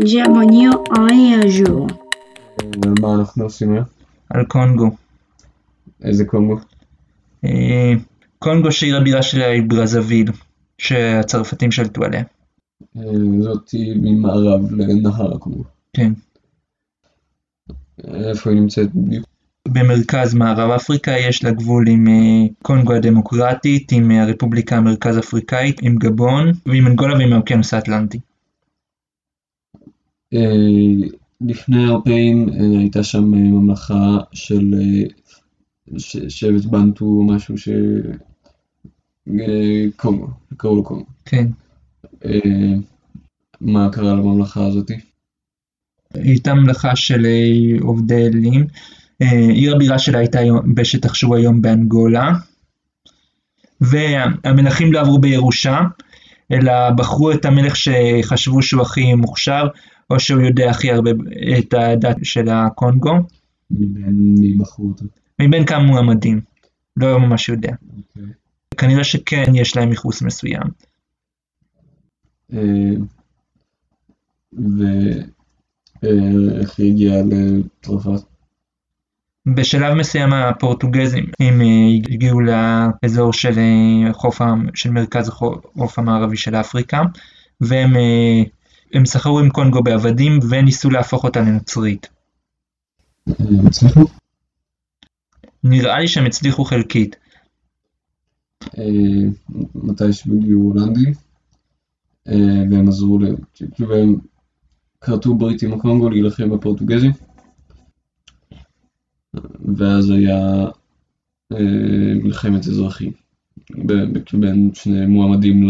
Un jour. על מה אנחנו עושים היום? על קונגו. איזה קונגו? אה, קונגו שעיר הבירה שלה היא ברזוויל, שהצרפתים שלטו עליה. אה, זאתי ממערב לנהר הקונגו. כן. איפה היא נמצאת בדיוק? במרכז מערב אפריקה יש לה גבול עם קונגו הדמוקרטית, עם הרפובליקה המרכז אפריקאית, עם גבון, ועם אנגולה ועם האוקיינוס האטלנטי. אה, לפני האירופאים אה, הייתה שם אה, ממלכה של שבט בנטו או משהו ש... קונגו, קראו לו קונגו. כן. מה קרה לממלכה הזאתי? היא הייתה ממלכה של עובדי אלים. עיר הבירה שלה הייתה היום- בשטח שהוא היום באנגולה. והמלכים לא עברו בירושה, אלא בחרו את המלך שחשבו שהוא הכי מוכשר, או שהוא יודע הכי הרבה את הדת של הקונגו, מבין? מבין כמה מועמדים. לא ממש יודע. אוקיי. כנראה שכן יש להם ייחוס מסוים. אה, ואיך היא הגיעה לצרפת? בשלב מסוים הפורטוגזים הם אה, הגיעו לאזור של אה, חוף, של מרכז החוף המערבי של אפריקה והם אה, הם סחרו עם קונגו בעבדים וניסו להפוך אותה לנוצרית. אה, הצליחו? נראה לי שהם הצליחו חלקית. אה, מתי שהגיעו הולנדים אה, והם עזרו. כאילו הם כרתו ברית עם הקונגו להילחם בפורטוגזים ואז היה אה, מלחמת אזרחים בין שני מועמדים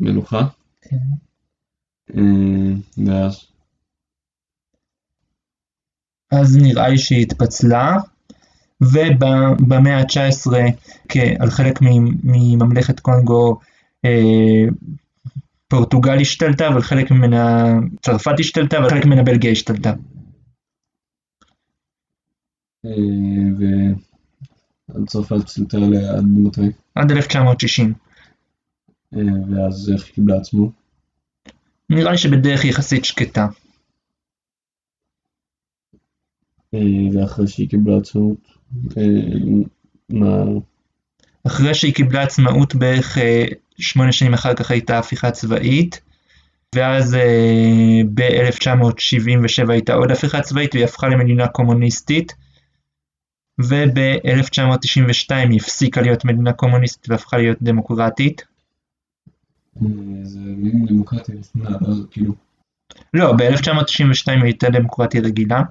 למלוכה אה, ואז אז נראה לי שהיא התפצלה ובמאה ה-19 על חלק מממלכת קונגו אה, פורטוגל השתלטה ועל חלק ממנה צרפת השתלטה ועל חלק ממנה בלגיה השתלטה. אה, וצרפת עליה עד מתי עד 1960. אה, ואז איך קיבלה עצמו נראה לי שבדרך יחסית שקטה. אה, ואחרי שהיא קיבלה עצמאות אה, מה אחרי שהיא קיבלה עצמאות בערך אה, שמונה שנים אחר כך הייתה הפיכה צבאית, ואז אה, ב-1977 הייתה עוד הפיכה צבאית והיא הפכה למדינה קומוניסטית, וב-1992 היא הפסיקה להיות מדינה קומוניסטית והפכה להיות דמוקרטית. זה מין דמוקרטיה ראשונה, ואז כאילו, לא, ב-1992 היא הייתה דמוקרטיה רגילה,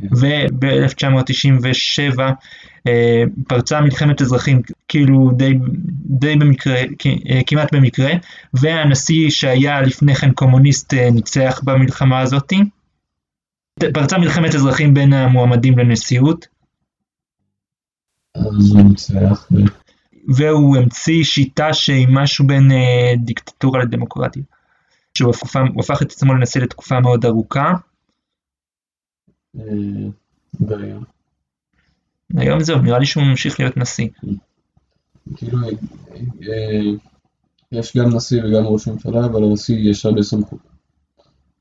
וב-1997 אה, פרצה מלחמת אזרחים כאילו די, די במקרה, אה, כמעט במקרה, והנשיא שהיה לפני כן קומוניסט אה, ניצח במלחמה הזאת. פרצה מלחמת אזרחים בין המועמדים לנשיאות, אז הוא ניצח, והוא המציא שיטה שהיא משהו בין אה, דיקטטורה לדמוקרטיה. שהוא הפך, הפך את עצמו לנשיא לתקופה מאוד ארוכה, אה, והיום, היום זהו, נראה לי שהוא ממשיך להיות נשיא. כאילו, אה, אה, יש גם נשיא וגם ראש ממשלה, אבל לנשיא יש הרבה סמכות.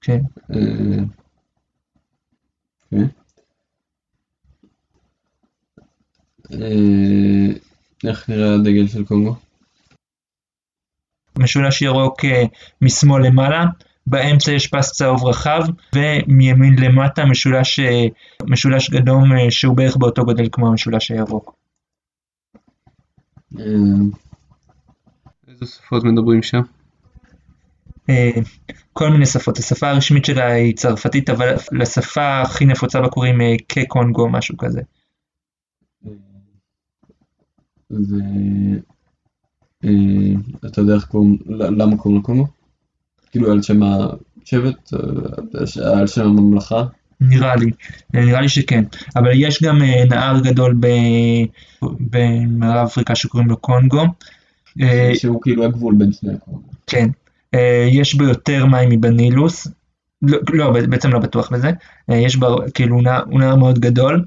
כן. איך נראה הדגל של קונגו? משולש ירוק אה, משמאל למעלה, באמצע יש פס צהוב רחב, ומימין למטה משולש, אה, משולש גדום אה, שהוא בערך באותו גודל כמו המשולש הירוק. איזה שפות מדברים שם? כל מיני שפות, השפה הרשמית שלה היא צרפתית, אבל לשפה הכי נפוצה בה קוראים כקונגו, משהו כזה. ואתה יודע איך קוראים, למה קוראים לקונגו? כאילו על שם השבט, אה, על שם הממלכה? נראה לי, אה, נראה לי שכן, אבל יש גם אה, נהר גדול במערב אפריקה שקוראים לו קונגו. אה, שהוא כאילו הגבול בין שני הקונגו. כן, אה, יש בו יותר מים מבנילוס, לא, לא, בעצם לא בטוח בזה, אה, יש בו, כאילו, הוא נהר מאוד גדול,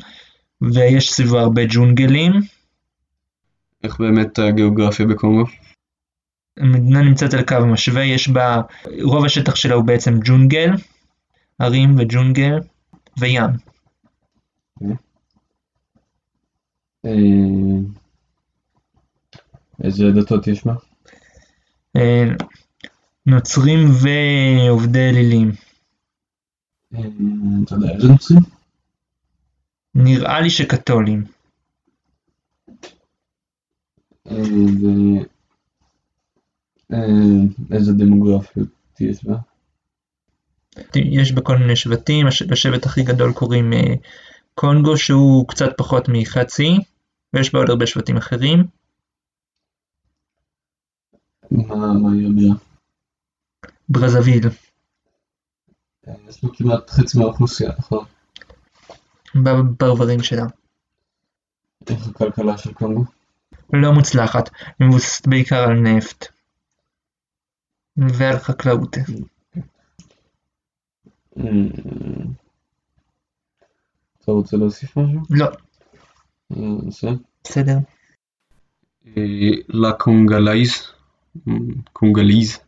ויש סביבו הרבה ג'ונגלים. איך באמת הגיאוגרפיה בקונגו? המדינה נמצאת על קו משווה, יש בה, רוב השטח שלה הוא בעצם ג'ונגל, הרים וג'ונגל וים. אה, איזה דתות יש בה? אה, נוצרים ועובדי אלילים. אה, אתה יודע איזה נוצרים? נראה לי שקתולים. אה, ו- אה, דמוגרפיות יש בה? יש בה כל מיני שבטים, לשבט הכי גדול קוראים אה, קונגו שהוא קצת פחות מחצי, ויש בה עוד הרבה שבטים אחרים. מה מה היא הבירה? ברזוויל, אה, יש בה כמעט חצי מהאוכלוסייה, נכון? בפרברים שלה. איך הכלכלה של קונגו? לא מוצלחת, מבוססת בעיקר על נפט. ועל חקלאות. אה, אתה רוצה להוסיף משהו? לא, אה, בסדר. בסדר. לה קונגלייז, קונגליז,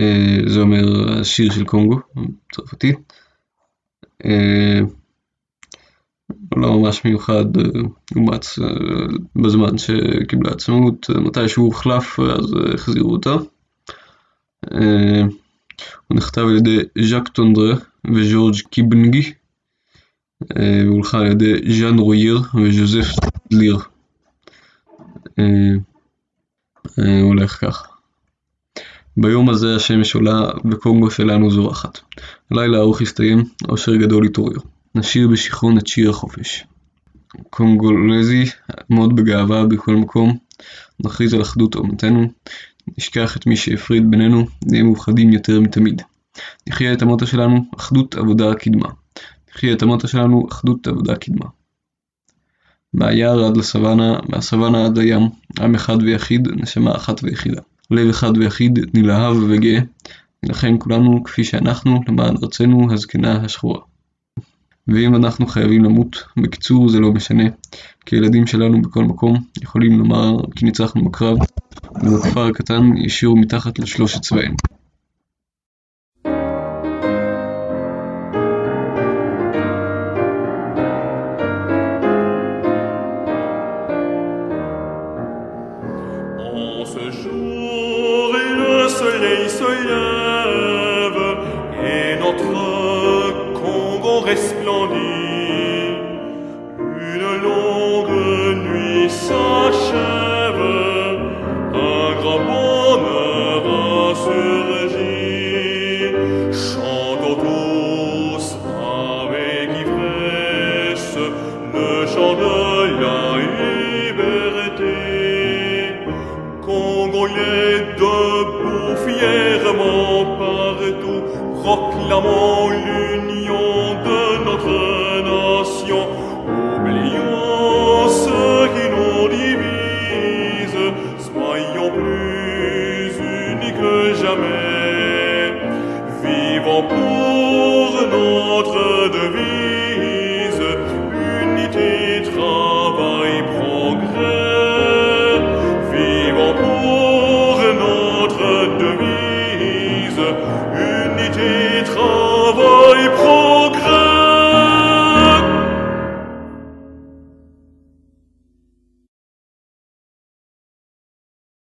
אה, זה אומר השיר של קונגו, צרפתית. לא ממש מיוחד, אה, אומץ אה, בזמן שקיבלה עצמאות, אה, מתי שהוא הוחלף אז החזירו אותו. אה, הוא נכתב על ידי ז'אק טונדרה וז'ורג' קיבנגי, והולחן על ידי ז'אן רויר וז'וזף ליר. אה, אה, הוא הולך כך. ביום הזה השמש עולה וקונגו שלנו זורחת. הלילה הארוך הסתיים, אושר גדול התעורר. נשיר בשיכרון את שיר החופש. קונגולזי, עמוד בגאווה בכל מקום, נכריז על אחדות אומתנו, נשכח את מי שהפריד בינינו, נהיה מאוחדים יותר מתמיד. נחיה את המוטו שלנו, אחדות, עבודה, קדמה. נחיה את המוטו שלנו, אחדות, עבודה, קדמה. מהיער עד לסוואנה, מהסוואנה עד לים, עם אחד ויחיד, נשמה אחת ויחידה. לב אחד ויחיד, נלהב וגאה, נילחם כולנו כפי שאנחנו, למען ארצנו הזקנה השחורה. ואם אנחנו חייבים למות, בקיצור זה לא משנה, כי הילדים שלנו בכל מקום יכולים לומר כי ניצחנו בקרב, ובכפר הקטן ישירו מתחת לשלושת צבאינו. Le chant de la liberté. Congolais debout fièrement partout, proclamons l'union